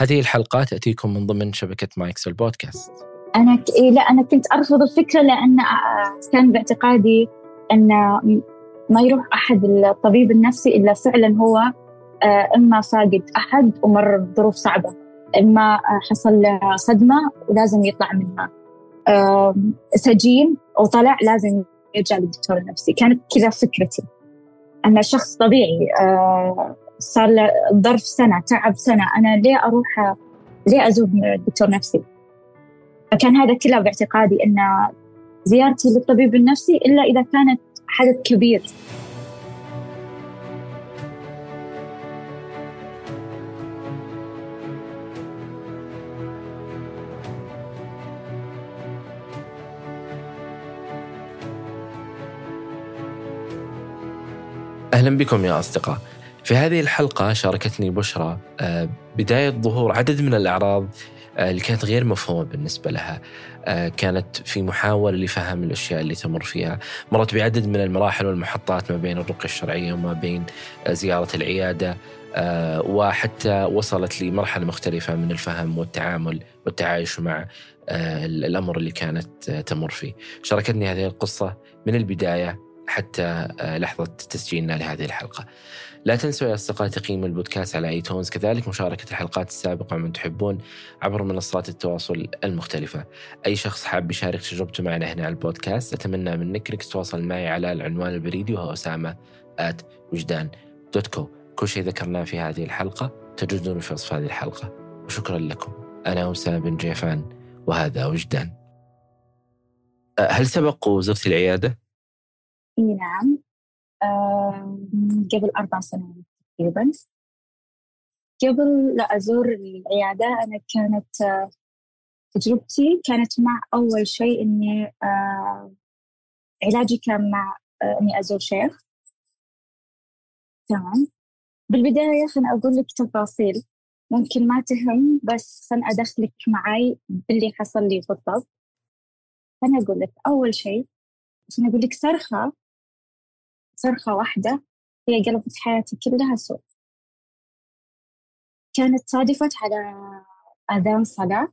هذه الحلقة تأتيكم من ضمن شبكة مايكس البودكاست. أنا ك... إيه لا أنا كنت أرفض الفكرة لأن كان باعتقادي أن ما يروح أحد الطبيب النفسي إلا فعلا هو إما فاقد أحد ومر بظروف صعبة إما حصل له صدمة ولازم يطلع منها. سجين وطلع لازم يرجع للدكتور النفسي. كانت كذا فكرتي. أن شخص طبيعي صار له ظرف سنة تعب سنة. أنا ليه أروح ليه أزور دكتور نفسي؟ فكان هذا كله باعتقادي أن زيارتي للطبيب النفسي إلا إذا كانت حدث كبير. أهلا بكم يا أصدقاء. في هذه الحلقة شاركتني بشرى آه، بداية ظهور عدد من الأعراض آه، اللي كانت غير مفهومة بالنسبة لها. آه، كانت في محاولة لفهم الأشياء اللي تمر فيها. مرت بعدد من المراحل والمحطات ما بين الرقية الشرعية وما بين زيارة العيادة. وحتى وصلت لمرحلة مختلفة من الفهم والتعامل والتعايش مع الأمر اللي كانت تمر فيه. شاركتني هذه القصة من البداية حتى لحظة تسجيلنا لهذه الحلقة. لا تنسوا يا أصدقاء تقييم البودكاست على iTunes كذلك مشاركة الحلقات السابقة من تحبون عبر منصات التواصل المختلفة. أي شخص حاب يشارك تجربته معنا هنا على البودكاست أتمنى منك أنك تتواصل معي على العنوان البريدي وهو أسامة at وجدان dot co كل شيء ذكرناه في هذه الحلقة تجدون في وصف هذه الحلقة. وشكرا لكم. أنا أسامة بن جيفان وهذا وجدان. هل سبق وزرت العيادة؟ إي نعم. قبل أربع سنوات تقريبا. قبل لا أزور العيادة أنا كانت آه، تجربتي كانت مع أول شيء إني آه، علاجي كان مع آه، إني أزور شيخ. تمام. بالبداية خليني أقول لك تفاصيل. ممكن ما تهم بس خليني أدخلك معي باللي حصل لي بالضبط. خليني أقول لك أول شيء خليني أقول لك صرخة صرخة واحدة هي قلبت حياتي كلها سوء. كانت صادفت على أذان صلاة.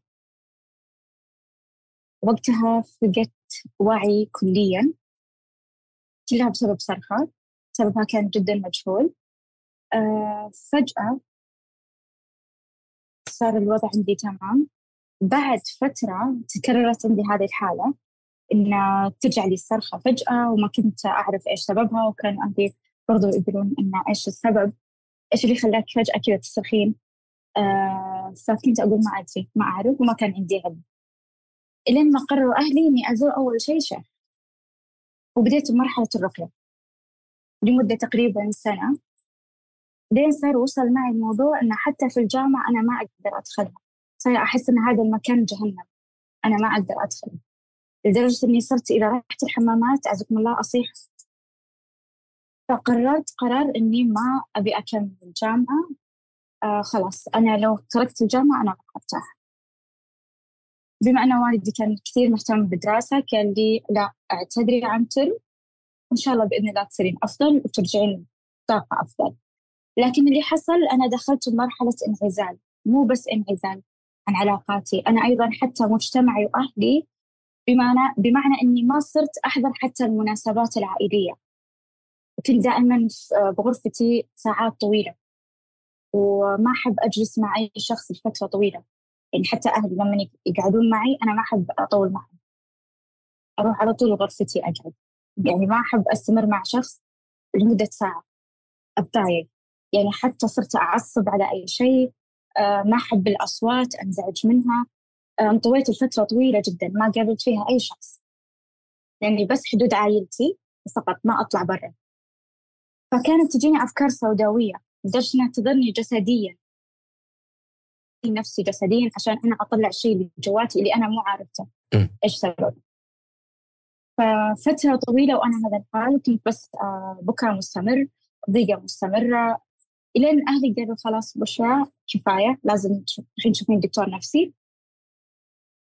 وقتها فقدت وعي كليا. كلها بسبب صرخة. سببها كان جدا مجهول. أه فجأة صار الوضع عندي تمام. بعد فترة تكررت عندي هذه الحالة. إن ترجع لي الصرخة فجأة وما كنت أعرف إيش سببها وكان أهلي برضو يقولون إن إيش السبب؟ إيش اللي خلاك فجأة كذا تصرخين آه فكنت أقول ما أدري ما أعرف وما كان عندي علم. إلين ما قرروا أهلي إني أزور أول شيء شيخ. وبديت بمرحلة الرقية لمدة تقريبا سنة. لين صار وصل معي الموضوع إن حتى في الجامعة أنا ما أقدر أدخلها. صار أحس إن هذا المكان جهنم. أنا ما أقدر أدخله. لدرجة إني صرت إذا رحت الحمامات أعزكم الله أصيح. فقررت قرار إني ما أبي أكمل الجامعة آه خلاص أنا لو تركت الجامعة أنا ما أرتاح. بما أن والدي كان كثير مهتم بالدراسة قال لي لا اعتذري عن ترم. وإن شاء الله بإذن الله تصيرين أفضل وترجعين طاقة أفضل. لكن اللي حصل أنا دخلت بمرحلة انعزال. مو بس انعزال عن علاقاتي أنا أيضا حتى مجتمعي وأهلي بمعنى بمعنى إني ما صرت أحضر حتى المناسبات العائلية. كنت دائما بغرفتي ساعات طويلة. وما أحب أجلس مع اي شخص لفترة طويلة. يعني حتى أهلي لما يقعدون معي أنا ما أحب أطول معهم. أروح على طول غرفتي أقعد. يعني ما أحب أستمر مع شخص لمدة ساعة. أتضايق. يعني حتى صرت أعصب على أي شيء. آه، ما أحب الأصوات أنزعج منها. انطويت الفترة طويلة جدا ما قابلت فيها أي شخص. لأني بس حدود عائلتي فقط ما أطلع برا. فكانت تجيني أفكار سوداوية لدرجة إنها تضرني جسديا. نفسي جسديا عشان أنا أطلع شيء اللي جواتي اللي أنا مو عارفته. إيش سبب؟ ففترة طويلة وأنا هذا الحال كنت بس آه، بكاء مستمر ضيقة مستمرة. إلين أهلي قالوا خلاص بشرى كفاية لازم الحين تشوفين دكتور نفسي.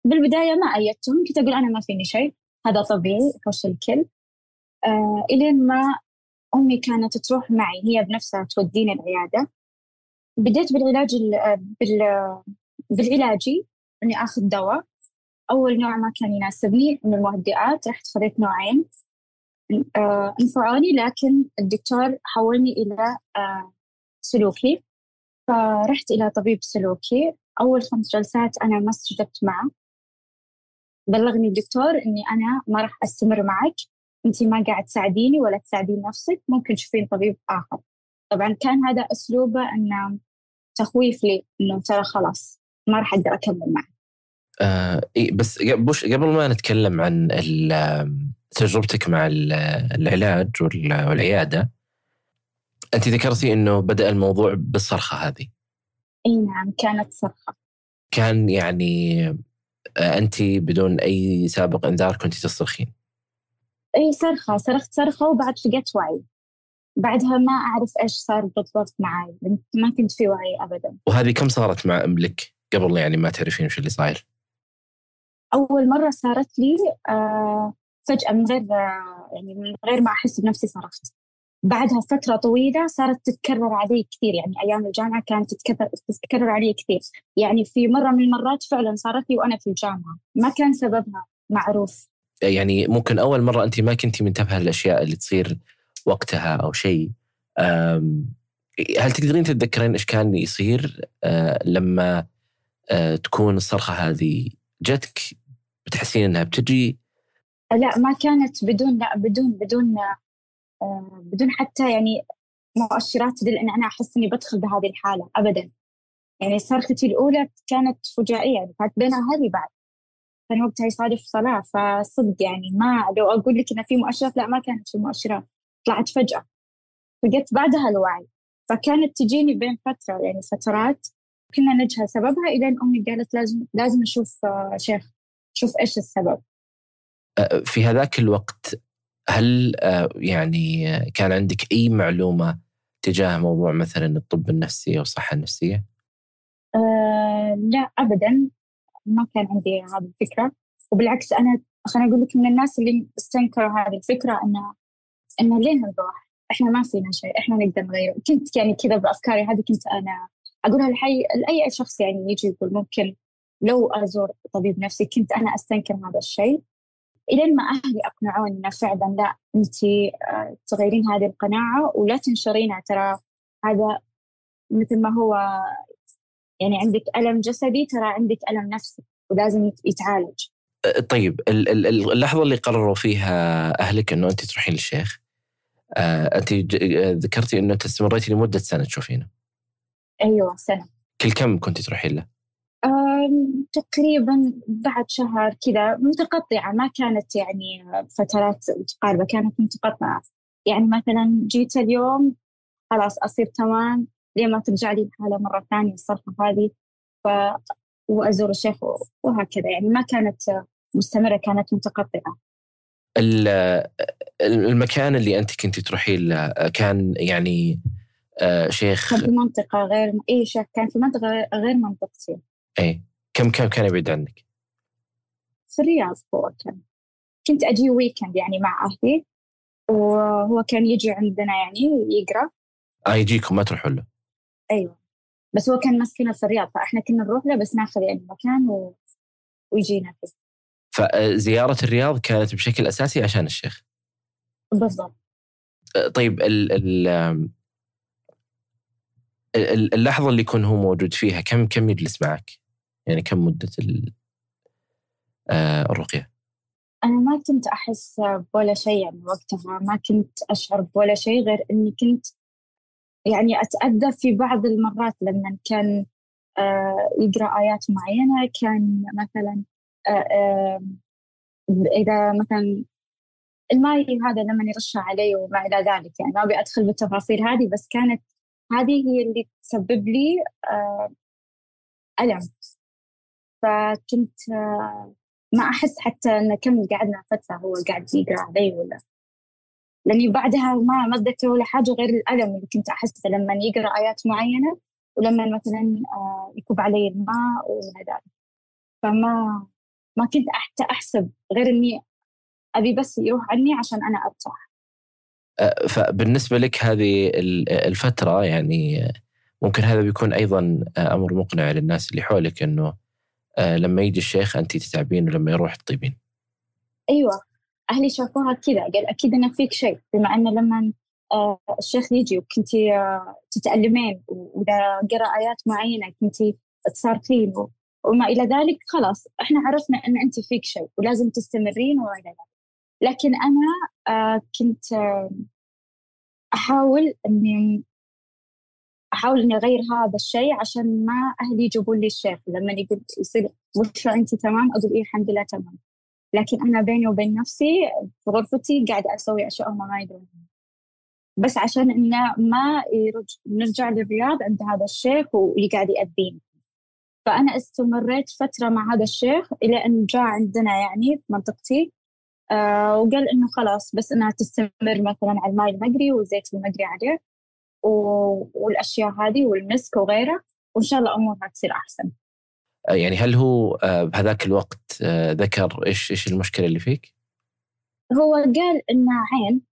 بالبداية ما أيدتهم كنت أقول أنا ما فيني شيء هذا طبيعي يخش الكل. آه إلين ما أمي كانت تروح معي هي بنفسها توديني العيادة. بديت بالعلاج بال... بالعلاجي إني آخذ دواء. أول نوع ما كان يناسبني من المهدئات رحت خذيت نوعين. آه، انفعوني لكن الدكتور حولني إلى آه، سلوكي. فرحت إلى طبيب سلوكي. أول خمس جلسات أنا ما استجبت معه. بلغني الدكتور إني أنا ما راح أستمر معك. أنت ما قاعد تساعديني ولا تساعدين نفسك. ممكن تشوفين طبيب آخر. طبعا كان هذا أسلوبه أنه تخويف لي إنه ترى خلاص ما راح أقدر أكمل معك. آه بس بوش قبل ما نتكلم عن تجربتك مع العلاج والعيادة انت ذكرتي إنه بدأ الموضوع بالصرخة هذه. إي نعم كانت صرخة. كان يعني أنت بدون أي سابق إنذار كنت تصرخين إي صرخة صرخت صرخة وبعد فقدت وعي. بعدها ما أعرف إيش صار بالضبط معي ما كنت في وعي ابدا. وهذه كم صارت مع لك قبل يعني ما تعرفين وش اللي صاير؟ أول مرة صارت لي آه فجأة من غير آه يعني من غير ما أحس بنفسي صرخت. بعدها فترة طويلة صارت تتكرر علي كثير يعني أيام الجامعة كانت تتكرر, تتكرر علي كثير. يعني في مرة من المرات فعلا صارت لي وأنا في الجامعة. ما كان سببها معروف. يعني ممكن أول مرة أنت ما كنتي منتبهة للأشياء اللي تصير وقتها أو شيء. هل تقدرين تتذكرين إيش كان يصير آه، لما آه، تكون الصرخة هذه جتك بتحسين إنها بتجي؟ لا ما كانت بدون لا بدون بدون بدون حتى يعني مؤشرات تدل إن أنا أحس إني بدخل بهذه الحالة ابدا. يعني صرختي الأولى كانت فجائية يعني كانت بينها هذه بعد. كان وقتها يصادف صلاة فصدق يعني ما لو أقول لك ان في مؤشرات لا ما كانت في مؤشرات طلعت فجأة. فقدت بعدها الوعي. فكانت تجيني بين فترة يعني فترات كنا نجهل سببها إلى إن أمي قالت لازم لازم أشوف آه، شيخ شوف إيش السبب. آه، في هذاك الوقت هل آه، يعني كان عندك أي معلومة تجاه موضوع مثلا الطب النفسي أو الصحة النفسية؟ أه لا ابدا. ما كان عندي هذه الفكرة. وبالعكس أنا خليني أقول لك من الناس اللي استنكروا هذه الفكرة انه انه ليه نروح؟ إحنا ما فينا شيء، إحنا نقدر نغير، كنت يعني كذا بأفكاري هذه كنت أنا أقولها لحي لأي شخص يعني يجي يقول ممكن لو أزور طبيب نفسي كنت أنا أستنكر هذا الشيء. إلين ما أهلي أقنعوني إنه فعلا لا انت آه، تغيرين هذه القناعة ولا تنشرينها ترى هذا مثل ما هو يعني عندك ألم جسدي ترى عندك ألم نفسي ولازم يتعالج. أه، طيب اللحظة اللي قرروا فيها أهلك إنه انت تروحين للشيخ أه، انت ذكرتي إنه انت استمريتي لمدة سنة تشوفينه. أيوه سنة. كل كم كنت تروحين له؟ تقريبا بعد شهر كذا متقطعة ما كانت يعني فترات متقاربة كانت متقطعة. يعني مثلا جيت اليوم خلاص أصير تمام لين ما ترجع لي الحالة مرة ثانية الصرخة هذه ف وأزور الشيخ وهكذا. يعني ما كانت مستمرة كانت متقطعة. المكان اللي أنت كنت تروحين له كان يعني آه، شيخ كان في منطقة غير إيه شيخ كان في منطقة غير منطقتي. اي كم كم كان يبعد عنك؟ في الرياض هو كان. كنت أجي ويكند يعني مع أهلي وهو كان يجي عندنا يعني يقرأ. آه يجيكم ما تروحوا له. أيوه. بس هو كان مسكنه في الرياض فإحنا كنا نروح له بس ناخذ يعني مكان و... ويجينا فيه. فزيارة الرياض كانت بشكل أساسي عشان الشيخ؟ بالضبط. آه، طيب ال ال اللحظة اللي يكون هو موجود فيها كم كم يجلس معك؟ يعني كم مدة آه، الرقية؟ أنا ما كنت أحس بولا شيء يعني وقتها ما كنت أشعر بولا شيء غير إني كنت يعني أتأذى في بعض المرات لما كان آه، يقرأ آيات معينة كان مثلا آه، إذا مثلا الماي هذا لما يرشها علي وما إلى ذلك يعني ما أبي أدخل بالتفاصيل هذه بس كانت هذه هي اللي تسبب لي ألم فكنت آه، ما أحس حتى أن كم قعدنا فترة هو قاعد يقرأ علي ولا. لأني بعدها ما ما أتذكر ولا حاجة غير الألم اللي كنت أحسه لما يقرأ آيات معينة ولما مثلا آه، يكب علي الماء وهذا فما ما كنت حتى أحسب غير إني أبي بس يروح عني عشان أنا أرتاح. فبالنسبة لك هذه الفترة يعني ممكن هذا بيكون أيضا أمر مقنع للناس اللي حولك إنه لما يجي الشيخ انت تتعبين ولما يروح تطيبين. أيوه أهلي شافوها كذا قال أكيد إنه فيك شيء بما إنه لما الشيخ يجي وكنتي تتألمين وإذا قرأ آيات معينة كنتي تصارخين وما إلى ذلك خلاص إحنا عرفنا أن أنت فيك شيء ولازم تستمرين وإلى ذلك لكن آه، كنت آه، أحاول إني أحاول إني أغير هذا الشيء عشان ما أهلي يجيبون لي الشيخ. لما يقول يصير بشرى أنت؟ تمام؟ أقول إيه الحمد لله تمام. لكن أنا بيني وبين نفسي في غرفتي قاعدة أسوي أشياء هم ما يدرون. بس عشان إنه ما يرج... نرجع للرياض عند هذا الشيخ ويقعد يأذيني. فأنا استمريت فترة مع هذا الشيخ إلى أن جاء عندنا يعني في منطقتي آه وقال إنه خلاص بس إنها تستمر مثلا على الماء المقري والزيت المقري عليه. و... والأشياء هذه والمسك وغيره وإن شاء الله أمورها تصير أحسن. آه، يعني هل هو آه، بهذاك الوقت آه، ذكر إيش إيش المشكلة اللي فيك؟ هو قال إنه عين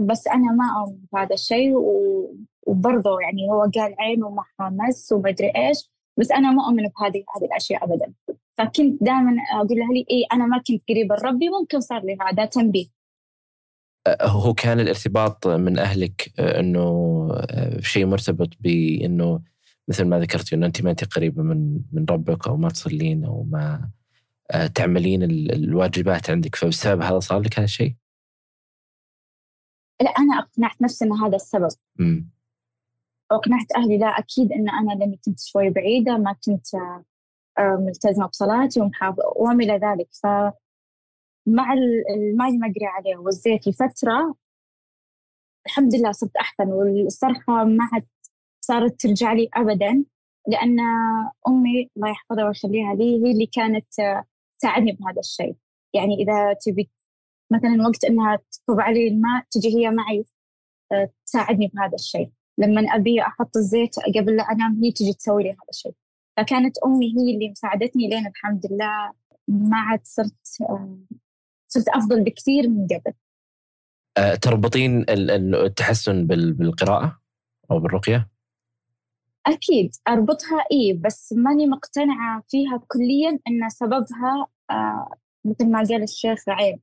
بس أنا ما أؤمن بهذا الشيء و... وبرضه يعني هو قال عين ومعها مس وما ادري إيش بس أنا ما أؤمن بهذه هذه الأشياء ابدا. فكنت دائما أقول لأهلي اي أنا ما كنت قريبة لربي ممكن صار لي هذا تنبيه. هو كان الارتباط من أهلك إنه شيء مرتبط بإنه مثل ما ذكرتي إنه أنت ما أنت قريبة من من ربك أو ما تصلين أو ما تعملين الواجبات عندك فبسبب هذا صار لك هذا الشيء؟ لا أنا أقنعت نفسي ان هذا السبب م. واقنعت أهلي لا أكيد إن أنا لأني كنت شوي بعيدة ما كنت آه، ملتزمة بصلاتي ومحافظه وما إلى ذلك ف مع الماء المقري عليه والزيت لفترة. الحمد لله صرت أحسن والصرخة ما عاد صارت ترجع لي ابدا لأن أمي الله يحفظها ويخليها لي هي اللي كانت تساعدني بهذا الشيء. يعني إذا تبي مثلا وقت إنها تصب علي الماء تجي هي معي آه، تساعدني بهذا الشيء. لما أبي أحط الزيت قبل لا أنام هي تجي تسوي لي هذا الشيء. فكانت أمي هي اللي مساعدتني لين الحمد لله ما عاد صرت آه، صرت أفضل بكثير من قبل. أه تربطين التحسن بالقراءة أو بالرقية؟ أكيد أربطها إي بس ماني مقتنعة فيها كليا إن سببها آه مثل ما قال الشيخ عيب.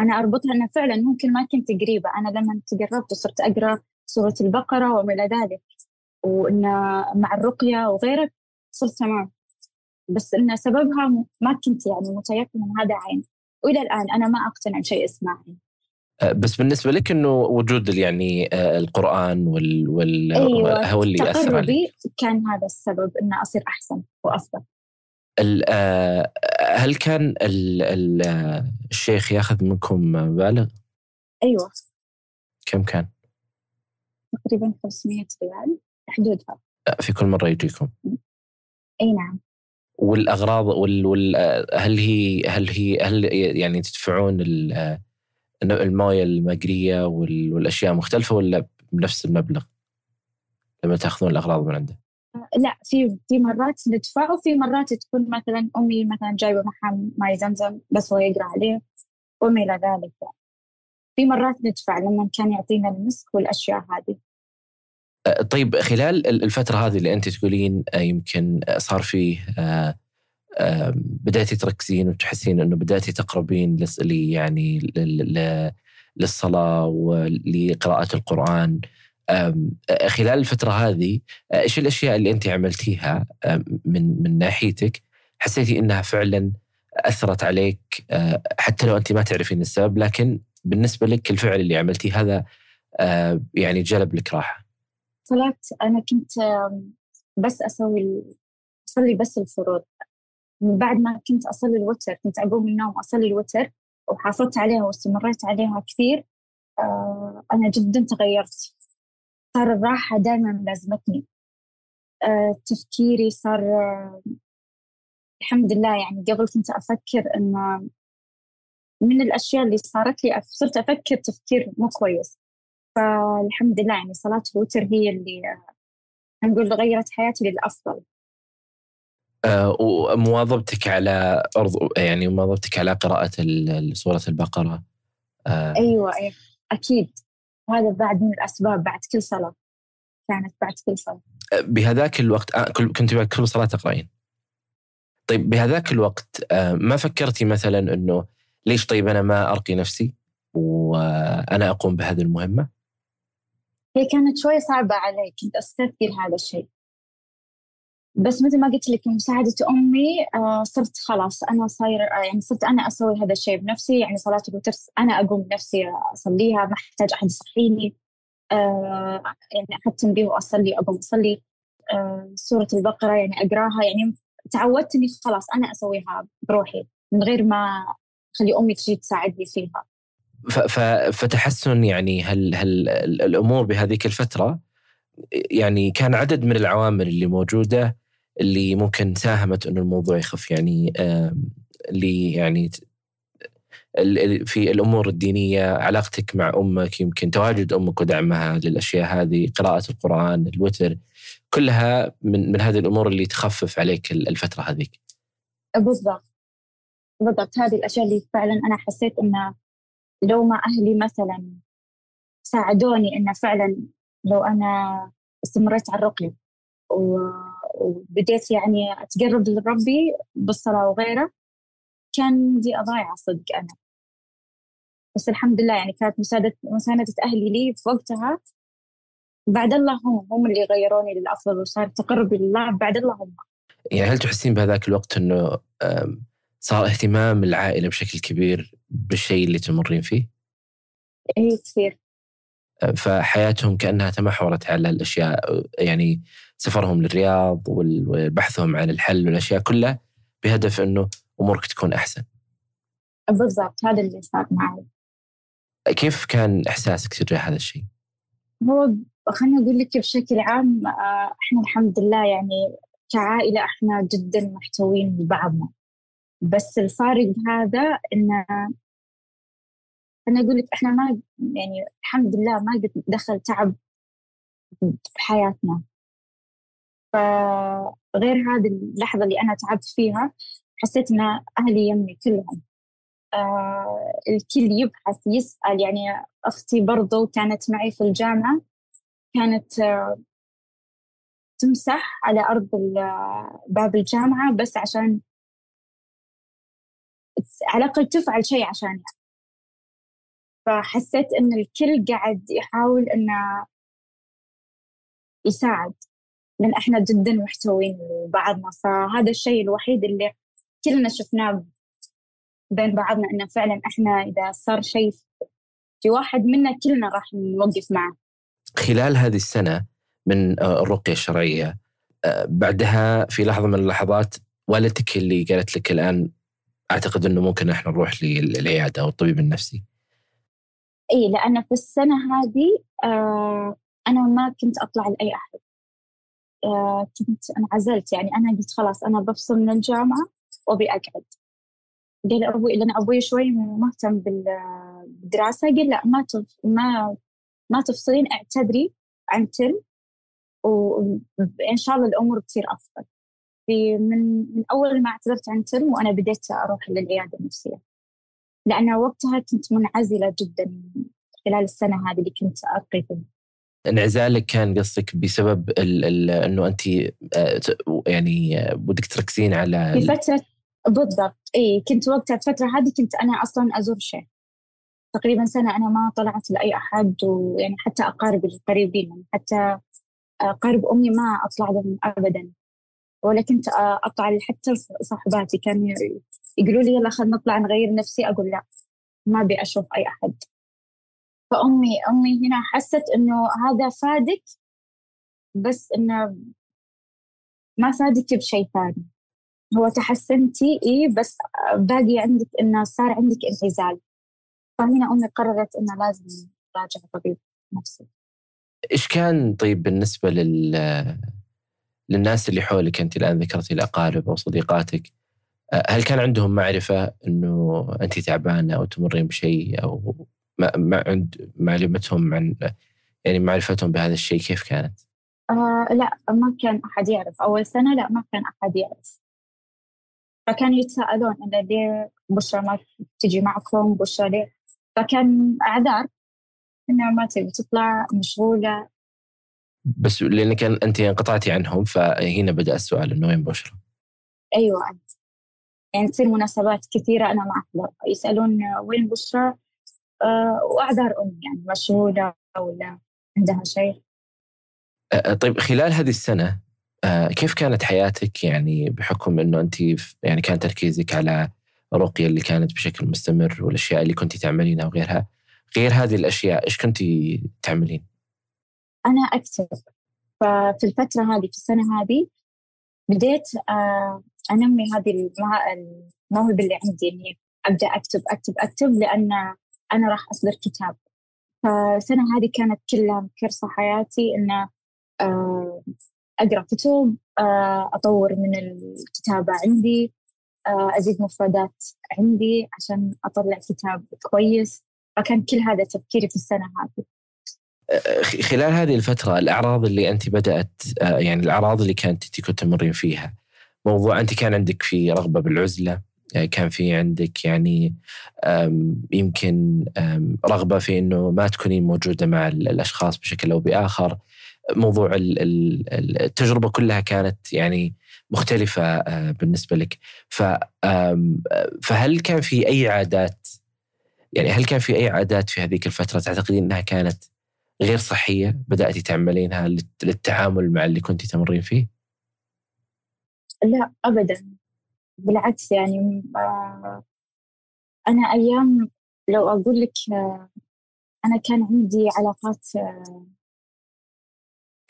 أنا أربطها إنه فعلا ممكن ما كنت قريبة. أنا لما تقربت وصرت أقرأ سورة البقرة وما إلى ذلك. وإن مع الرقية وغيره صرت تمام. بس إن سببها ما كنت يعني متيقنة هذا عين. وإلى الآن أنا ما أقتنع بشيء اسمه عين أه، بس بالنسبة لك إنه وجود يعني أه، القرآن وال وال أيوة. هو اللي اثر عليك كان هذا السبب انه أصير أحسن وأفضل أه، هل كان ال ال الشيخ ياخذ منكم مبالغ؟ أيوه كم كان؟ تقريبا 500 ريال حدودها في كل مرة يجيكم؟ أي نعم والأغراض وال, وال هل هي هل هي هل يعني تدفعون الموية المقرية والأشياء مختلفة ولا بنفس المبلغ لما تأخذون الأغراض من عنده؟ لا في في مرات ندفع وفي مرات تكون مثلا أمي مثلا جايبة معها ماي زمزم بس هو يقرأ عليه وما إلى ذلك يعني. في مرات ندفع لما كان يعطينا المسك والأشياء هذه طيب خلال الفترة هذه اللي أنت تقولين يمكن صار فيه بدأتي تركزين وتحسين أنه بدأتي تقربين يعني للصلاة ولقراءة القرآن. خلال الفترة هذه إيش الأشياء اللي أنت عملتيها من من ناحيتك حسيتي إنها فعلا أثرت عليك؟ حتى لو أنت ما تعرفين السبب لكن بالنسبة لك الفعل اللي عملتيه هذا يعني جلب لك راحة. صلاة أنا كنت بس أسوي أصلي بس الفروض من بعد ما كنت أصلي الوتر كنت أقوم من النوم أصلي الوتر وحافظت عليها واستمريت عليها كثير آه، أنا جدا تغيرت. صار الراحة دائما لازمتني. آه، تفكيري صار الحمد لله يعني قبل كنت أفكر إنه من الأشياء اللي صارت لي صرت أفكر تفكير مو كويس. فالحمد لله يعني صلاة الوتر هي اللي نقول غيرت حياتي للأفضل. آه ومواظبتك على أرض يعني مواظبتك على قراءة سورة البقرة. آه. أيوة أيوة. أكيد. وهذا بعد من الأسباب بعد كل صلاة. كانت بعد كل صلاة. بهذاك الوقت آه كنت بعد كل صلاة تقرأين؟ طيب بهذاك الوقت آه ما فكرتي مثلا أنه ليش طيب أنا ما أرقي نفسي وأنا أقوم بهذه المهمة؟ هي كانت شوية صعبة علي كنت أستثقل هذا الشيء. بس مثل ما قلت لك مساعدة أمي آه صرت خلاص أنا صاير آه يعني صرت أنا أسوي هذا الشيء بنفسي يعني صلاة الوتر أنا أقوم بنفسي أصليها ما أحتاج أحد يصحيني آه يعني أختم به وأصلي أقوم أصلي. سورة البقرة يعني أقراها يعني تعودت إني خلاص أنا أسويها بروحي من غير ما أخلي أمي تجي تساعدني فيها. فتحسن يعني هل هل الأمور بهذيك الفترة. يعني كان عدد من العوامل اللي موجودة اللي ممكن ساهمت إنه الموضوع يخف. يعني اللي يعني في الأمور الدينية علاقتك مع أمك يمكن تواجد أمك ودعمها للأشياء هذه قراءة القرآن الوتر كلها من من هذه الأمور اللي تخفف عليك الفترة هذيك. بالضبط. بالضبط. هذه الأشياء اللي فعلا أنا حسيت إنه لو ما أهلي مثلا ساعدوني انه فعلا لو أنا استمريت على الرقيه وبديت يعني أتقرب لربي بالصلاة وغيره كان دي أضايع صدق أنا. بس الحمد لله يعني كانت مساعدة مساندة أهلي لي في وقتها. بعد الله هم هم اللي غيروني للأفضل وصار تقرب لله بعد الله هم. يعني هل تحسين بهذاك الوقت أنه صار اهتمام العائلة بشكل كبير بالشيء اللي تمرين فيه؟ إيه كثير فحياتهم كأنها تمحورت على الأشياء يعني سفرهم للرياض وبحثهم عن الحل والأشياء كلها بهدف إنه أمورك تكون أحسن. بالضبط هذا اللي صار معي. كيف كان إحساسك تجاه هذا الشيء؟ هو خليني أقول لك بشكل عام آه، إحنا الحمد لله يعني كعائلة إحنا جدا محتوين ببعضنا. بس الفارق هذا انه أنا أقول لك إحنا ما يعني الحمد لله ما قد دخل تعب بحياتنا فغير هذه اللحظة اللي أنا تعبت فيها حسيت إن أهلي يمي كلهم. آه الكل يبحث يسأل يعني أختي برضو كانت معي في الجامعة كانت آه تمسح على أرض باب الجامعة بس عشان على الأقل تفعل شيء عشان فحسيت إن الكل قاعد يحاول إنه يساعد. لأن إحنا جدا محتوين بعضنا فهذا الشيء الوحيد اللي كلنا شفناه بين بعضنا إنه فعلا إحنا إذا صار شيء في واحد منا كلنا راح نوقف معه. خلال هذه السنة من الرقية الشرعية بعدها في لحظة من اللحظات والدتك اللي قالت لك الآن أعتقد أنه ممكن إحنا نروح للعيادة أو الطبيب النفسي. إي لأن في السنة هذه آه أنا ما كنت أطلع لأي أحد. آه كنت انعزلت يعني أنا قلت خلاص أنا بفصل من الجامعة وأبي أقعد. قال أبوي لأن أبوي شوي مهتم بالدراسة قال لا ما تف... ما ما تفصلين اعتذري عن تل وإن شاء الله الأمور تصير أفضل. في من من أول ما اعتذرت عن ترم وأنا بديت أروح للعيادة النفسية. لأن وقتها كنت منعزلة جدا خلال السنة هذه اللي كنت أرقي فيها انعزالك كان قصدك بسبب ال ال إنه أنت آه، يعني بدك تركزين على في فترة بالضبط. اي كنت وقتها الفترة هذه كنت أنا أصلا أزور شيء تقريبا سنة أنا ما طلعت لأي أحد ويعني حتى اقارب القريبين يعني حتى أقارب أمي ما أطلع لهم ابدا. ولا كنت اطلع حتى صاحباتي كانوا يقولوا لي يلا خلينا نطلع نغير نفسي أقول لا ما أبي أشوف أي أحد. فأمي أمي هنا حست إنه هذا فادك بس إنه ما فادك بشيء ثاني. هو تحسنتي اي بس باقي عندك إنه صار عندك انعزال. فهنا أمي قررت إنه لازم راجع طبيب نفسي. إيش كان طيب بالنسبة لل للناس اللي حولك أنت الآن ذكرتي الأقارب أو صديقاتك. هل كان عندهم معرفة أنه أنت تعبانة أو تمرين بشيء أو ما, عند معلومتهم عن يعني معرفتهم بهذا الشيء كيف كانت؟ آه لا ما كان أحد يعرف. أول سنة لا ما كان أحد يعرف. فكانوا يتساءلون إنه ليه بشرى ما تجي معكم بشرى ليه؟ فكان أعذار. إنها ما تبي تطلع مشغولة. بس لانك أنت انقطعتي عنهم فهنا بدأ السؤال إنه وين بشرى؟ أيوه أنت. يعني تصير مناسبات كثيرة أنا ما أحضر يسألون وين بشرى أه وأعذار أمي يعني مشغوله ولا عندها شيء طيب خلال هذه السنة كيف كانت حياتك يعني بحكم إنه أنت يعني كان تركيزك على رقيه اللي كانت بشكل مستمر والأشياء اللي كنت تعملينها وغيرها غير هذه الأشياء إيش كنت تعملين؟ أنا اكتب ففي الفترة هذه في السنة هذه بديت أنمي هذه الموهبة اللي عندي إني أبدأ أكتب أكتب أكتب لأن أنا راح أصدر كتاب. فالسنة هذه كانت كلها مكرسه حياتي إن أقرأ كتب أطور من الكتابة عندي أزيد مفردات عندي عشان أطلع كتاب كويس. فكان كل هذا تفكيري في السنة هذه. خلال هذه الفترة الأعراض اللي أنت بدأت يعني الأعراض اللي كانت أنت كنت تمرين فيها موضوع أنت كان عندك في رغبة بالعزلة كان في عندك يعني يمكن رغبة في أنه ما تكونين موجودة مع الأشخاص بشكل أو بآخر. موضوع التجربة كلها كانت يعني مختلفة بالنسبة لك. فهل كان في أي عادات يعني هل كان في أي عادات في هذيك الفترة تعتقدين أنها كانت غير صحية بدأتي تعملينها للتعامل مع اللي كنت تمرين فيه؟ لا أبدا. بالعكس يعني أنا أيام لو أقول لك أنا كان عندي علاقات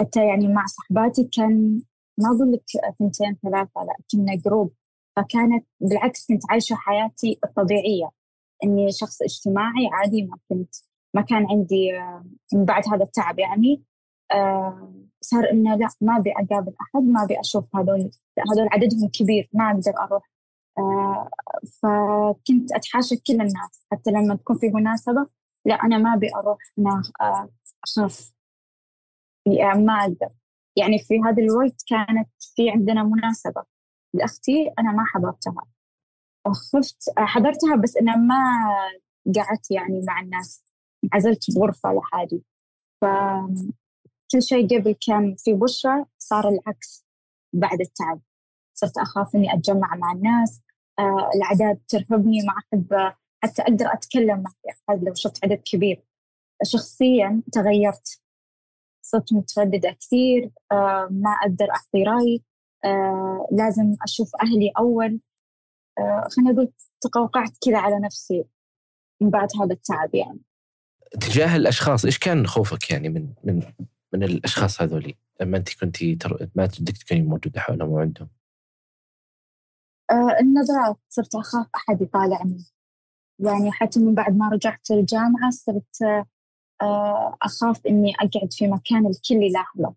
حتى يعني مع صحباتي كان ما أقول لك ثنتين ثلاثة لا كنا جروب فكانت بالعكس كنت عايشة حياتي الطبيعية. إني شخص اجتماعي عادي ما كنت ما كان عندي من بعد هذا التعب يعني صار إنه لا ما أبي أقابل أحد ما أبي أشوف هذول هذول عددهم كبير ما أقدر أروح. فكنت أتحاشى كل الناس حتى لما تكون في مناسبة لا أنا ما أروح أنا أخاف. يعني ما أقدر. يعني في هذا الوقت كانت في عندنا مناسبة لأختي أنا ما حضرتها. خفت حضرتها بس أنا ما قعدت يعني مع الناس. عزلت بغرفة لحالي. فكل شيء قبل كان في بشرة صار العكس بعد التعب. صرت أخاف إني أتجمع مع الناس آه الأعداد ترهبني ما أحب حتى أقدر أتكلم مع أحد لو شفت عدد كبير. شخصيا تغيرت. صرت مترددة كثير آه ما أقدر أعطي رأي آه لازم أشوف أهلي أول. آه خليني أقول تقوقعت كذا على نفسي من بعد هذا التعب يعني. تجاه الأشخاص إيش كان خوفك يعني من من من الأشخاص هذولي؟ لما أنت كنتي تر... ما تدك تكوني موجودة حولهم وعندهم؟ آه النظرات صرت أخاف أحد يطالعني. يعني حتى من بعد ما رجعت الجامعة صرت آه أخاف إني أقعد في مكان الكل يلاحظه.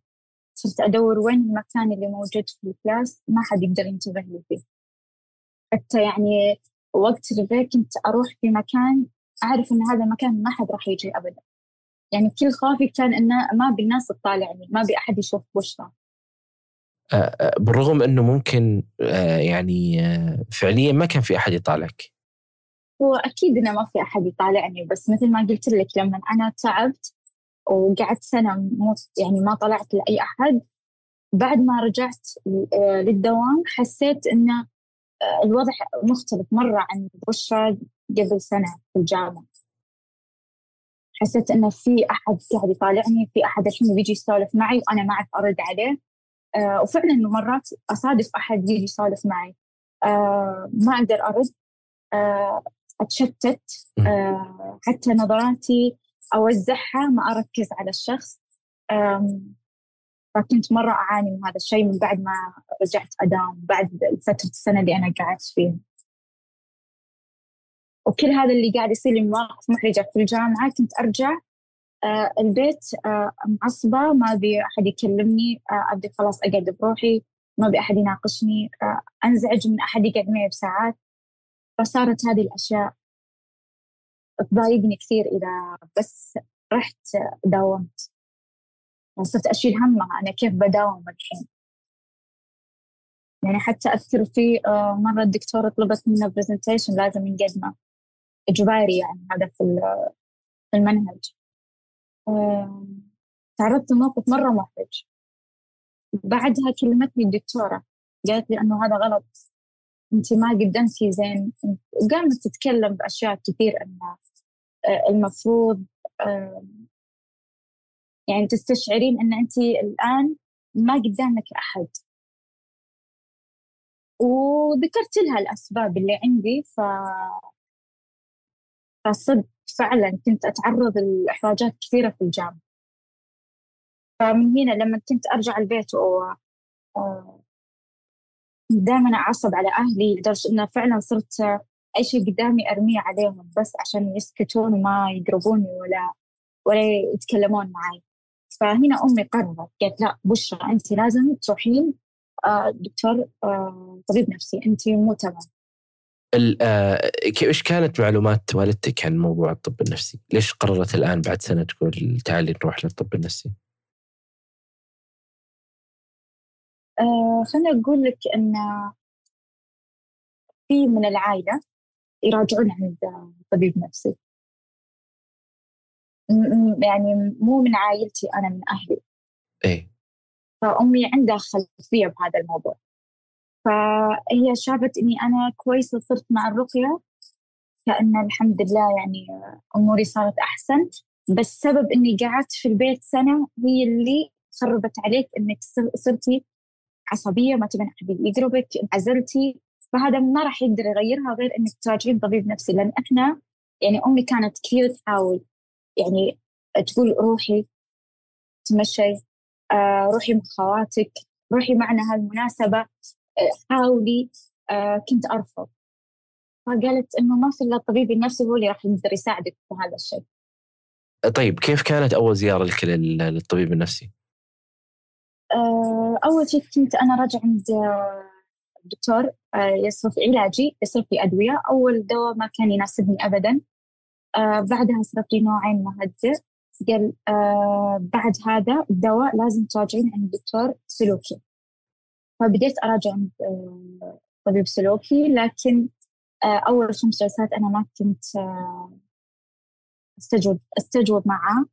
صرت أدور وين المكان اللي موجود في ال class ما حد يقدر ينتبه لي فيه. حتى يعني وقت ال break كنت أروح في مكان أعرف إن هذا المكان ما حد راح يجي أبدا. يعني كل خوفي كان إنه ما أبي الناس تطالعني ما أبي أحد يشوف بشرى بالرغم إنه ممكن يعني فعليا ما كان في أحد يطالعك. هو أكيد إنه ما في أحد يطالعني بس مثل ما قلت لك لما أنا تعبت وقعدت سنة مو يعني ما طلعت لأي أحد بعد ما رجعت للدوام حسيت إنه الوضع مختلف مرة عن بشرى قبل سنة في الجامعة. حسيت إنه في أحد قاعد يطالعني في أحد الحين بيجي يسولف معي وأنا ما أعرف أرد عليه. آه وفعلا مرات أصادف أحد يجي يسولف معي. آه ما أقدر أرد. آه أتشتت. آه حتى نظراتي أوزعها ما أركز على الشخص. فكنت مرة أعاني من هذا الشيء من بعد ما رجعت أدام بعد فترة السنة اللي أنا قعدت فيها. وكل هذا اللي قاعد يصير لي مواقف محرجة في الجامعة كنت أرجع آه البيت آه معصبة ما أبي أحد يكلمني آه خلاص أقعد بروحي ما أبي أحد يناقشني آه أنزعج من أحد يقعد معي بساعات. فصارت هذه الأشياء تضايقني كثير إذا بس رحت داومت. صرت أشيل همها أنا كيف بداوم الحين؟ يعني حتى أذكر في آه، مرة الدكتورة طلبت منا برزنتيشن لازم نقدمه إجباري يعني هذا في المنهج. تعرضت لموقف مرة محرج. بعدها كلمتني الدكتورة قالت لي إنه هذا غلط. أنت ما قدمتي زين. وقامت تتكلم بأشياء كثير أن آه، المفروض آه، يعني تستشعرين أن أنت الآن ما قدامك أحد. وذكرت لها الأسباب اللي عندي ف فصدق فعلا كنت أتعرض لإحراجات كثيرة في الجامعة. فمن هنا لما كنت أرجع البيت و دائما أعصب على أهلي لدرجة إنه فعلا صرت أي شيء قدامي أرميه عليهم بس عشان يسكتون وما يقربوني ولا ولا يتكلمون معي. فهنا أمي قررت قالت لا بشرى أنت لازم تروحين آه، دكتور آه، طبيب نفسي أنت مو تمام. إيش كانت معلومات والدتك عن موضوع الطب النفسي؟ ليش قررت الآن بعد سنة تقول تعالي نروح للطب النفسي؟ آه خليني أقول لك إن في من العائلة يراجعون عند طبيب نفسي يعني مو من عائلتي أنا من أهلي إيه فأمي عندها خلفية بهذا الموضوع فهي شافت إني أنا كويسة صرت مع الرقية كأن الحمد لله يعني أموري صارت أحسن. بس سبب إني قعدت في البيت سنة هي اللي خربت عليك إنك صرتي عصبية ما تبين أحد يقربك انعزلتي فهذا ما راح يقدر يغيرها غير إنك تراجعين طبيب نفسي. لأن إحنا يعني أمي كانت كثير تحاول يعني تقول روحي تمشي آه روحي مع خواتك روحي معنا هالمناسبة. حاولي آه كنت أرفض. فقالت إنه ما في إلا الطبيب النفسي هو اللي راح يقدر يساعدك في هذا الشيء. طيب كيف كانت أول زيارة لك للطبيب النفسي؟ آه، أول شيء كنت أنا راجع عند الدكتور آه، يصرف علاجي يصرف لي أدوية. أول دواء ما كان يناسبني أبدا. آه، بعدها صرف لي نوعين مهدئ قال بعد هذا الدواء لازم تراجعين عند دكتور سلوكي. فبديت أراجع عند طبيب سلوكي لكن أول خمس جلسات أنا ما كنت أستجوب أستجوب معاه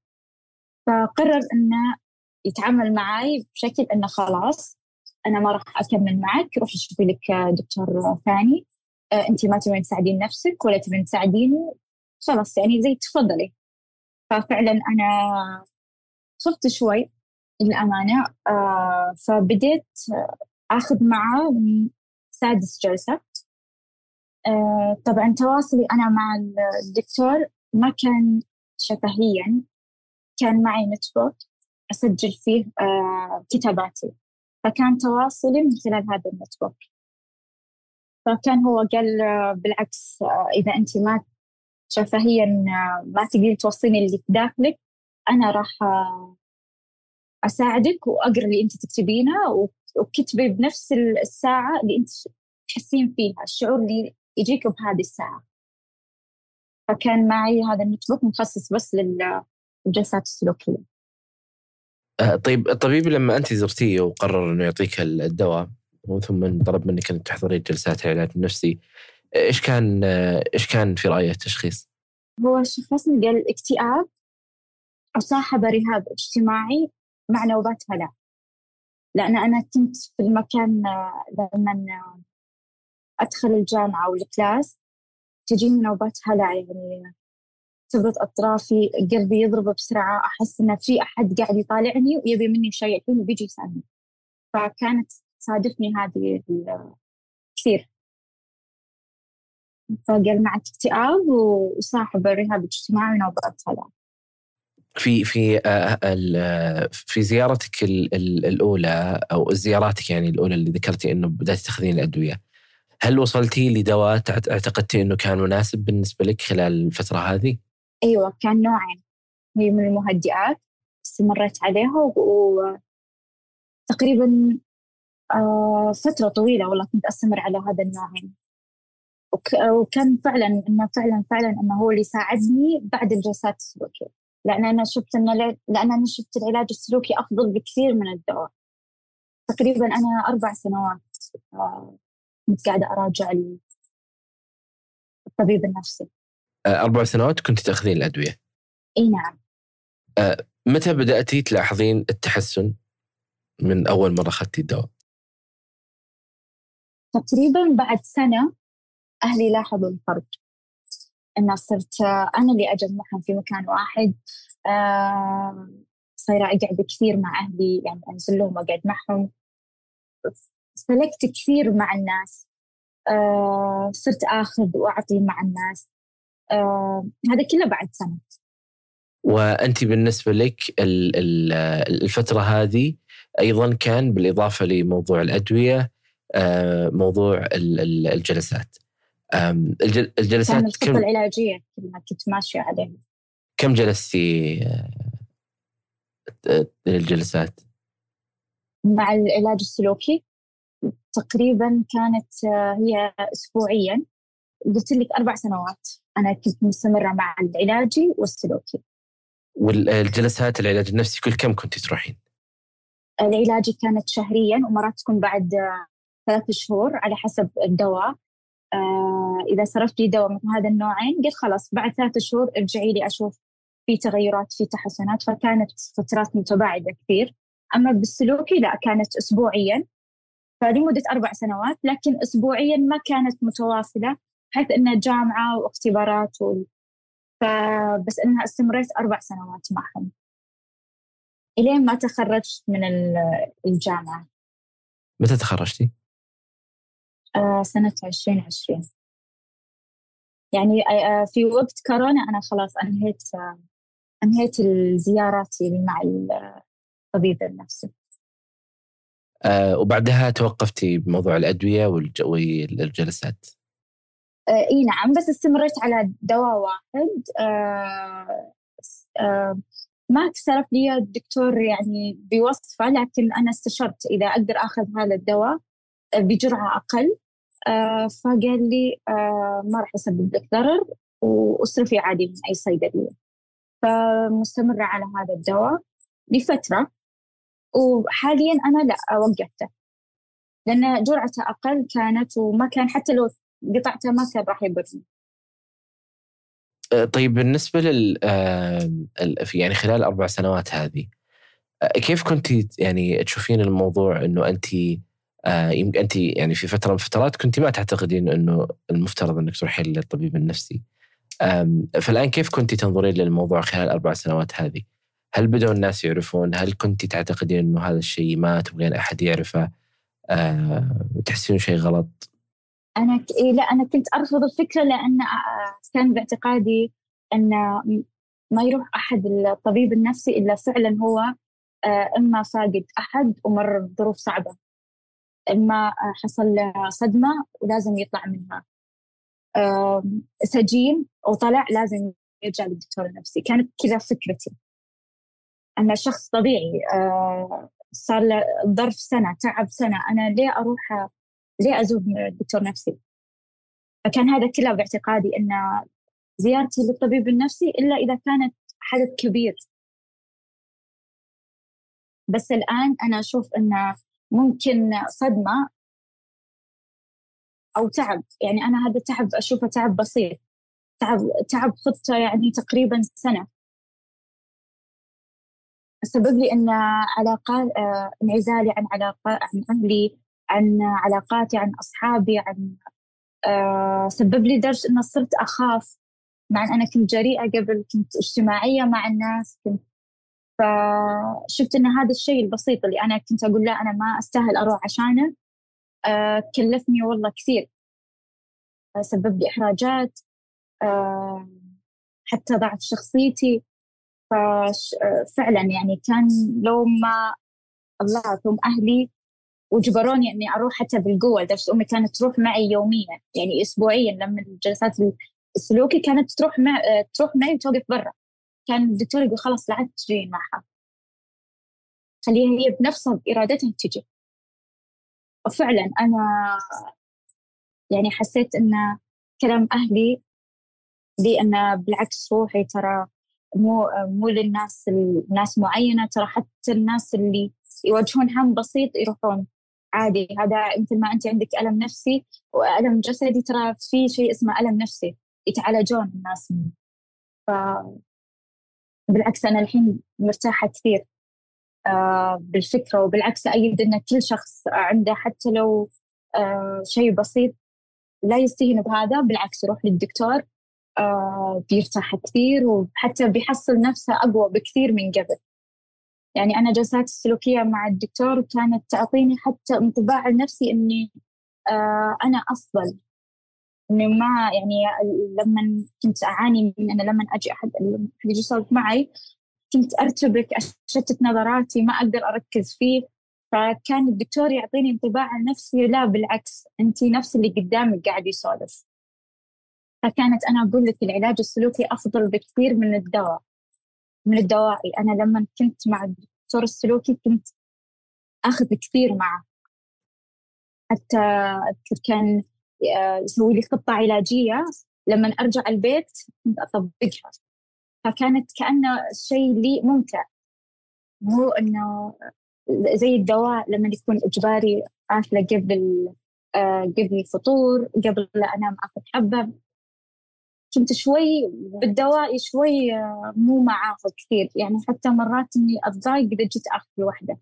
فقرر إنه يتعامل معي بشكل إنه خلاص أنا ما راح أكمل معك روحي شوفي لك دكتور ثاني. آه، أنت ما تبين تساعدين نفسك ولا تبين تساعديني. خلاص يعني زي تفضلي. ففعلا أنا خفت شوي للأمانة آه فبديت آخذ معه من سادس جلسة. آه طبعا تواصلي أنا مع الدكتور ما كان شفهيا كان معي نتورك أسجل فيه آه، كتاباتي. فكان تواصلي من خلال هذا النتورك. فكان هو قال آه، بالعكس آه، إذا أنت ما شفهيا ما تقدرين توصلين اللي في داخلك أنا راح أساعدك وأقرأ اللي أنت تكتبينه وكتبي بنفس الساعة اللي أنت تحسين فيها الشعور اللي يجيك بهذه الساعة. فكان معي هذا النوت مخصص بس للجلسات السلوكية. آه، طيب الطبيب لما انت زرتيه وقرر انه يعطيك الدواء ثم طلب منك انك تحضرين جلسات العلاج النفسي إيش كان إيش كان في رأيه التشخيص؟ هو شخصني قال اكتئاب وصاحب رهاب اجتماعي مع نوبات هلع لأن أنا كنت في المكان لما أدخل الجامعة والكلاس تجيني نوبات هلع يعني تبرد أطرافي قلبي يضرب بسرعة أحس إن في أحد قاعد يطالعني ويبي مني شيء الحين وبيجي يسألني. فكانت تصادفني هذه كثير. فقال معك اكتئاب وصاحب الرهاب الاجتماعي ونوبات هلع. في في آه، في زيارتك الأولى أو زياراتك يعني الأولى اللي ذكرتي إنه بدأت تاخذين الأدوية هل وصلتي لدواء اعتقدتي إنه كان مناسب بالنسبة لك خلال الفترة هذه؟ أيوة كان نوعين. هي من المهدئات استمريت عليها وتقريبا آه فترة طويلة والله كنت أستمر على هذا النوعين. وكان فعلا إنه فعلا فعلا إنه هو اللي ساعدني بعد الجلسات السلوكية. لأن أنا شفت انه لأن أنا شفت العلاج السلوكي أفضل بكثير من الدواء. تقريبا أنا أربع سنوات آه، كنت قاعدة أراجع الطبيب النفسي. أربع سنوات كنت تأخذين الأدوية؟ إي نعم. أه متى بدأتي تلاحظين التحسن من أول مرة أخذتي الدواء؟ تقريبا بعد سنة أهلي لاحظوا الفرق. أن صرت أنا اللي أجمعهم في مكان واحد. صايرة أقعد كثير مع أهلي يعني أنزل لهم وأقعد معهم. سلكت كثير مع الناس. آه صرت آخذ وأعطي مع الناس. آه هذا كله بعد سنة. وأنت بالنسبة لك الفترة هذه أيضا كان بالإضافة لموضوع الأدوية آه موضوع الجلسات. الجلسات كان الخطة كم العلاجية كنت ماشية عليها كم جلستي الجلسات؟ مع العلاج السلوكي تقريبا كانت آه، هي أسبوعيا. قلت لك أربع سنوات أنا كنت مستمرة مع العلاجي والسلوكي. والجلسات العلاج النفسي كل كم كنت تروحين؟ العلاجي كانت شهريا ومرات تكون بعد آه، ثلاث شهور على حسب الدواء. آه إذا صرفت لي دواء مثل هذا النوعين قلت خلاص بعد ثلاث شهور ارجعي لي أشوف في تغيرات في تحسنات. فكانت فترات متباعدة كثير. أما بالسلوكي لا كانت أسبوعيا. فلمدة أربع سنوات لكن أسبوعيا ما كانت متواصلة بحيث أنها جامعة واختبارات و... فبس أنها استمريت أربع سنوات معهم. إلين ما تخرجت من الجامعة. متى تخرجتي؟ آه سنة 2020 يعني آه في وقت كورونا أنا خلاص أنهيت آه أنهيت زياراتي مع الطبيب النفسي آه وبعدها توقفتي بموضوع الأدوية والجلسات؟ آه إي نعم بس استمريت على دواء واحد. آه آه ما اكترف لي الدكتور يعني بوصفة لكن أنا استشرت إذا أقدر أخذ هذا الدواء آه، بجرعة أقل. آه فقال لي آه ما راح يسبب لك ضرر وأصرفي عادي من أي صيدلية. فمستمرة على هذا الدواء لفترة وحاليا أنا لا وقفته. لأن جرعته أقل كانت وما كان حتى لو قطعته ما كان راح يضرني. أه، طيب بالنسبة لل يعني خلال الأربع سنوات هذه كيف كنت يعني تشوفين الموضوع إنه انت يمكن انت يعني في فترة من الفترات كنت ما تعتقدين إنه المفترض إنك تروحين للطبيب النفسي. فالآن كيف كنت تنظرين للموضوع خلال الاربع سنوات هذه؟ هل بدأوا الناس يعرفون؟ هل كنت تعتقدين أنه هذا الشيء ما تبغين أحد يعرفه؟ أه تحسين شيء غلط؟ أنا ك... إيه لا أنا كنت أرفض الفكرة لأن آه، كان باعتقادي أن ما يروح أحد الطبيب النفسي إلا فعلا هو آه، إما فاقد أحد ومر بظروف صعبة. إما حصل له صدمة ولازم يطلع منها. سجين وطلع لازم يرجع للدكتور النفسي. كانت كذا فكرتي. أنا شخص طبيعي آه، صار له ظرف سنة تعب سنة أنا ليه أروح ليه أزور دكتور نفسي؟ فكان هذا كله باعتقادي أن زيارتي للطبيب النفسي إلا إذا كانت حدث كبير. بس الآن أنا أشوف أنه ممكن صدمة أو تعب. يعني أنا هذا التعب أشوفه تعب بسيط. تعب تعب خطة يعني تقريبا سنة. سبب لي أن علاقات آه، انعزالي عن علاقات عن أهلي عن علاقاتي عن أصحابي عن آه، سبب لي درجه أن صرت أخاف. مع أن أنا كنت جريئة قبل كنت اجتماعية مع الناس كنت فشفت إن هذا الشيء البسيط اللي أنا كنت أقول لا أنا ما أستاهل أروح عشانه آه، كلفني والله كثير. سبب لي إحراجات حتى ضعف شخصيتي. ففعلا يعني كان لو ما طلعتهم أهلي وجبروني إني أروح حتى بالقوة لدرجة أمي كانت تروح معي يوميا يعني أسبوعيا لما الجلسات السلوكي كانت تروح مع تروح معي وتوقف برا. كان الدكتور يقول خلاص لا عاد تجين معها. خليها هي بنفسها بإرادتها تجي. وفعلا أنا يعني حسيت إن كلام أهلي لي أن بالعكس روحي ترى مو مو للناس الناس معينة ترى حتى الناس اللي يواجهون هم بسيط يروحون عادي. هذا مثل ما انت عندك ألم نفسي وألم جسدي ترى في شيء اسمه ألم نفسي يتعالجون الناس منه. ف بالعكس أنا الحين مرتاحة كثير آه، بالفكرة وبالعكس أيد أن كل شخص عنده حتى لو آه، شيء بسيط لا يستهين بهذا بالعكس يروح للدكتور آه، بيرتاح كثير وحتى بيحصل نفسه أقوى بكثير من قبل. يعني أنا جلسات السلوكية مع الدكتور كانت تعطيني حتى انطباع لنفسي إني أنا أفضل. إنه ما يعني لما كنت أعاني من أنا لما أجي أحد يجي يسولف معي كنت أرتبك أشتت نظراتي ما أقدر أركز فيه. فكان الدكتور يعطيني انطباع عن نفسي لا بالعكس أنت نفس اللي قدامك قاعد يسولف. فكانت أنا أقول لك العلاج السلوكي أفضل بكثير من الدواء من الدواء أنا لما كنت مع الدكتور السلوكي كنت أخذ كثير معه. حتى كان يسوي لي خطة علاجية. لما أرجع البيت كنت أطبقها. فكانت كأنه شيء لي ممتع. مو إنه زي الدواء لما يكون إجباري آكله قبل آه، قبل الفطور قبل لا أنام آخذ حبة. كنت شوي بالدواء شوي آه، مو معاه كثير. يعني حتى مرات إني أتضايق إذا جيت آخذ لوحدة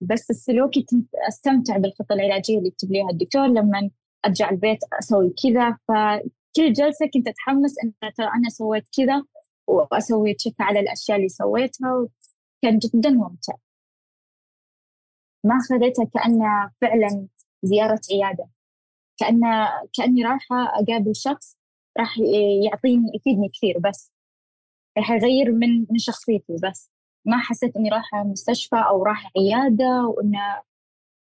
بس السلوكي كنت أستمتع بالخطة العلاجية اللي يكتب ليها الدكتور لما أرجع البيت أسوي كذا. كل جلسة كنت أتحمس إن ترى أنا سويت كذا وأسوي check على الأشياء اللي سويتها كان جدا ممتع. ما خذيتها كأنها فعلا زيارة عيادة. كأن كأني رايحة أقابل شخص راح يعطيني يفيدني كثير بس. راح يغير من من شخصيتي بس. ما حسيت إني رايحة مستشفى أو رايحة عيادة وإنه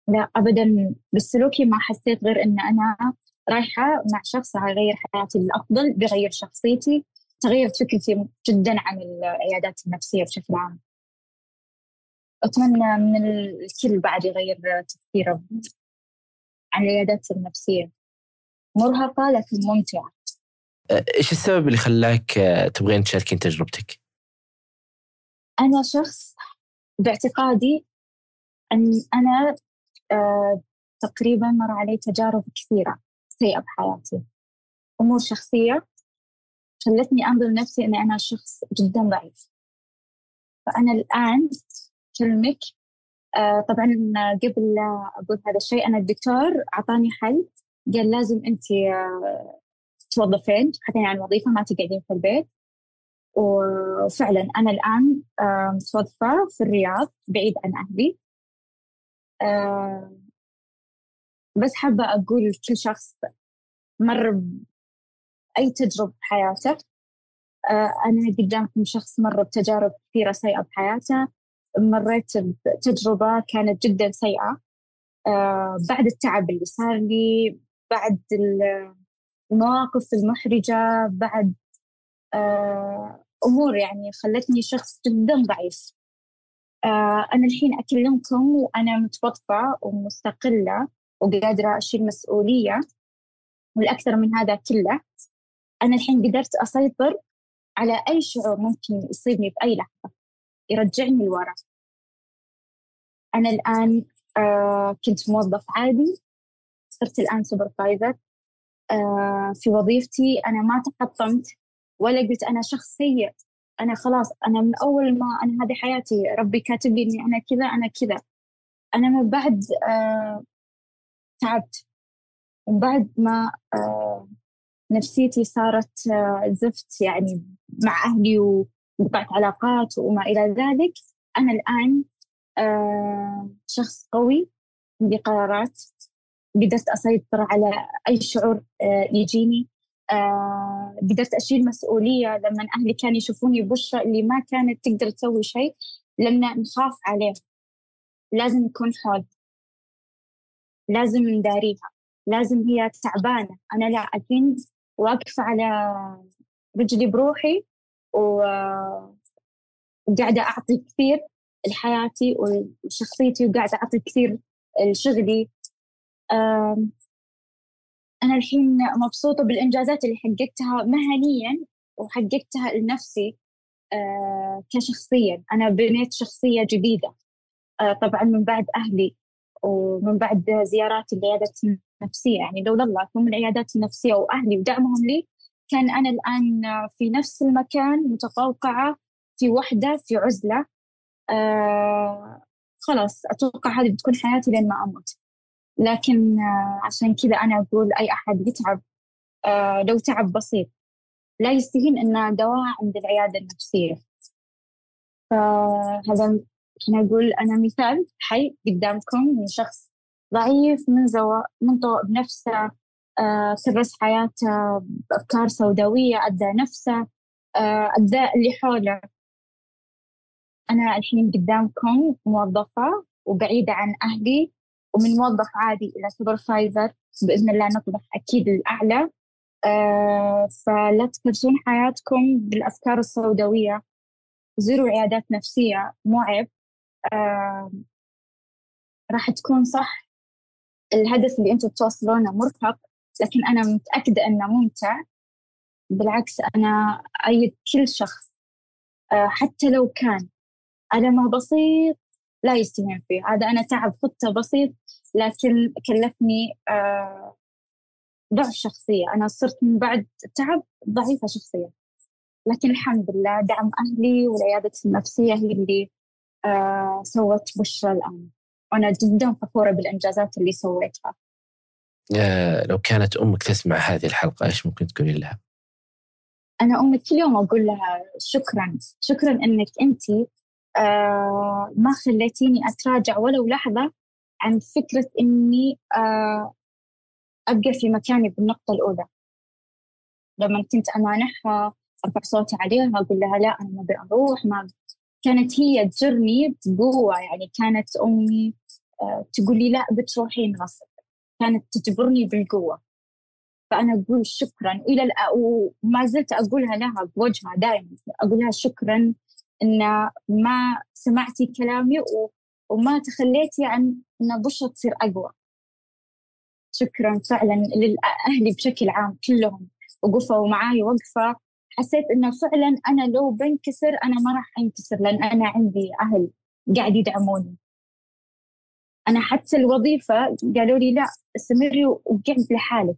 لا أبدا بالسلوكي ما حسيت غير إن أنا رايحة مع شخص هيغير حياتي للأفضل بيغير شخصيتي تغيرت فكرتي جدا عن العيادات النفسية بشكل عام. أتمنى من الكل بعد يغير تفكيره عن العيادات النفسية. مرهقة لكن ممتعة. إيش السبب اللي خلاك تبغين تشاركين تجربتك؟ أنا شخص باعتقادي أن أنا آه، تقريبا مر علي تجارب كثيرة سيئة بحياتي. أمور شخصية خلتني أنظر نفسي أني أنا شخص جدا ضعيف. فأنا الآن كلمك آه طبعا قبل لا أقول هذا الشيء أنا الدكتور أعطاني حل قال لازم أنت آه توظفين حتى عن وظيفة ما تقعدين في البيت. وفعلا أنا الآن متوظفة في الرياض بعيد عن أهلي. بس حابة أقول لكل شخص مر بأي تجربة بحياته آه، أنا قدامكم شخص مر بتجارب كثيرة سيئة بحياته مريت بتجربة كانت جدا سيئة. آه، بعد التعب اللي صار لي بعد المواقف المحرجة بعد أمور يعني خلتني شخص جدا ضعيف. أنا الحين أكلمكم وأنا متوظفة ومستقلة وقادرة أشيل مسؤولية والأكثر من هذا كله. أنا الحين قدرت أسيطر على أي شعور ممكن يصيبني بأي لحظة. يرجعني لورا. أنا الآن آه كنت موظف عادي. صرت الآن سوبرفايزر آه في وظيفتي. أنا ما تحطمت. ولا قلت أنا شخص سيء أنا خلاص أنا من أول ما أنا هذه حياتي ربي كاتب لي إني أنا كذا أنا كذا. أنا من بعد آه تعبت. وبعد ما آه، نفسيتي صارت آه، زفت يعني مع أهلي وقطعت علاقات وما إلى ذلك. أنا الآن آه، شخص قوي عندي قرارات. قدرت أسيطر على أي شعور يجيني. قدرت أشيل مسؤولية لما أهلي كانوا يشوفوني بشرى اللي ما كانت تقدر تسوي شيء لما نخاف عليه. لازم يكون حول لازم نداريها. لازم هي تعبانة. أنا لا الحين واقفة على رجلي بروحي وقاعدة أعطي كثير لحياتي وشخصيتي وقاعدة أعطي كثير لشغلي. أنا الحين مبسوطة بالإنجازات اللي حققتها مهنيا وحققتها لنفسي كشخصيا. أنا بنيت شخصية جديدة طبعا من بعد أهلي ومن بعد زيارات العيادات النفسية. يعني لولا الله هم العيادات النفسية وأهلي ودعمهم لي كان أنا الآن في نفس المكان متقوقعة في وحدة في عزلة آه خلاص أتوقع هذه بتكون حياتي لين ما أموت. لكن آه عشان كذا أنا أقول أي أحد يتعب آه لو تعب بسيط لا يستهين إنه دواء عند العيادة النفسية. فهذا أنا أقول أنا مثال حي قدامكم من شخص ضعيف من منطوى بنفسه آه كرس حياته بأفكار سوداوية أدى نفسه أدى اللي حوله. أنا الحين قدامكم موظفة وبعيدة عن أهلي. ومن موظف عادي إلى سوبرفايزر بإذن الله نطمح أكيد الأعلى. آه فلا تكرسون حياتكم بالأفكار السوداوية. زوروا عيادات نفسية مو عيب. آه راح تكون صح. الهدف اللي أنتم توصلونه مرهق لكن أنا متأكدة أنه ممتع. بالعكس أنا أيد كل شخص. آه حتى لو كان ألمه بسيط لا يستهين فيه. هذا أنا تعب خطة بسيط لكن كلفني آه ضعف شخصية. أنا صرت من بعد تعب ضعيفة شخصيا لكن الحمد لله دعم أهلي والعيادة النفسية هي اللي آه سوت بشرى الآن. وأنا جدا فخورة بالإنجازات اللي سويتها. لو كانت أمك تسمع هذه الحلقة إيش ممكن تقولي لها؟ أنا أمي كل يوم أقول لها شكرا شكرا إنك أنت آه ما خليتيني أتراجع ولو لحظة عن فكرة إني آه أبقى في مكاني بالنقطة الأولى. لما كنت أمانحها أرفع صوتي عليها أقول لها لا أنا ما أبي أروح ما كانت هي تجرني بقوة يعني كانت أمي آه تقول لي لا بتروحين غصب. كانت تجبرني بالقوة. فأنا أقول شكرا. إلى وما زلت أقولها لها بوجهها دائما. أقول لها شكرا إن ما سمعتي كلامي وما تخليتي عن إن بشرة تصير أقوى. شكرا فعلا لأهلي بشكل عام كلهم وقفوا معاي وقفة. حسيت إنه فعلا أنا لو بنكسر أنا ما راح أنكسر لأن أنا عندي أهل قاعد يدعموني. أنا حتى الوظيفة قالوا لي لا استمري وقعد لحالك.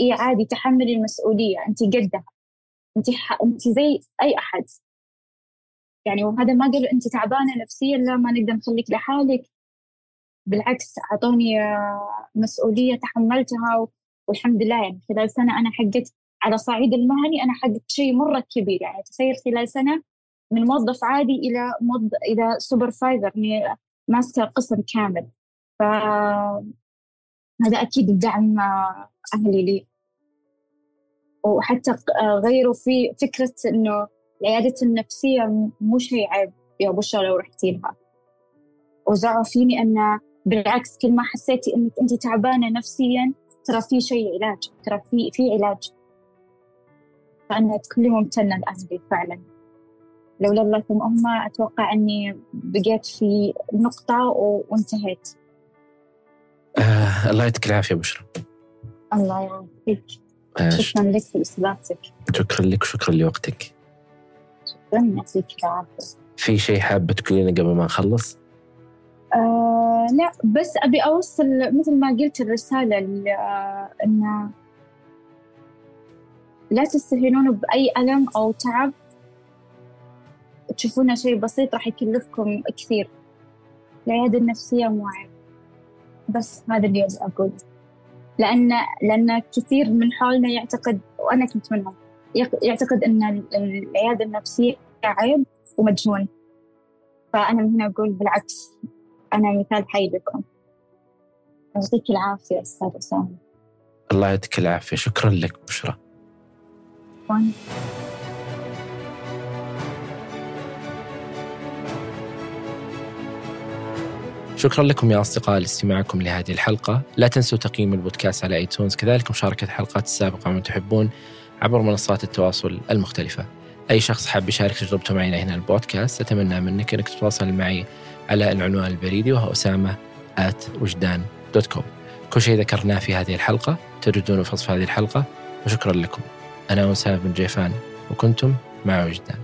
إي عادي تحملي المسؤولية أنت قدها. أنت ح... أنت زي أي أحد. يعني وهذا ما قالوا أنت تعبانة نفسيا لا ما نقدر نخليك لحالك. بالعكس أعطوني مسؤولية تحملتها والحمد لله يعني خلال سنة أنا حققت على صعيد المهني أنا حققت شيء مرة كبير. يعني تخيل خلال سنة من موظف عادي إلى موظف إلى سوبرفايزر إني ماسكة قسم كامل. ف هذا أكيد دعم أهلي لي. وحتى غيروا في فكرة إنه العيادة النفسية مو شيء عيب يا بشرى لو رحتي لها وزعوا فيني أن بالعكس كل ما حسيتي إنك أنت تعبانة نفسيا ترى في شيء علاج ترى في في علاج. فأنا كل ممتنة لأهلي فعلا. لولا الله ثم هم أتوقع أني بقيت في نقطة وانتهيت. آه الله يعطيك العافية بشرى. الله يعافيك. آه شكرا لك لاستضافتك شكرا لك وشكرا لوقتك. شكرا يعطيك العافية. في شيء حابة تقولينه قبل ما نخلص؟ آه لا بس أبي أوصل مثل ما قلت الرسالة آه إن لا تستهينون بأي ألم أو تعب. تشوفونه شيء بسيط راح يكلفكم كثير. العيادة النفسية مو عيب بس هذا اللي أقول لأن لأن كثير من حولنا يعتقد وأنا كنت منهم. يعتقد أن العيادة النفسية عيب ومجنون. فأنا من هنا أقول بالعكس أنا مثال حي لكم. يعطيك العافية أستاذ أسامة. الله يعطيك العافية. شكرا لك بشرى. شكرا. شكرا لكم يا أصدقاء لاستماعكم لهذه الحلقة. لا تنسوا تقييم البودكاست على ايتونز كذلك مشاركة الحلقات السابقة من تحبون. عبر منصات التواصل المختلفة. أي شخص حاب يشارك تجربته معي هنا البودكاست أتمنى منك أنك تتواصل معي على العنوان البريدي وهو أسامة at وجدان dot com كل شيء ذكرناه في هذه الحلقة تجدونه في وصف هذه الحلقة وشكرا لكم. أنا أسامة بن جيفان وكنتم مع وجدان.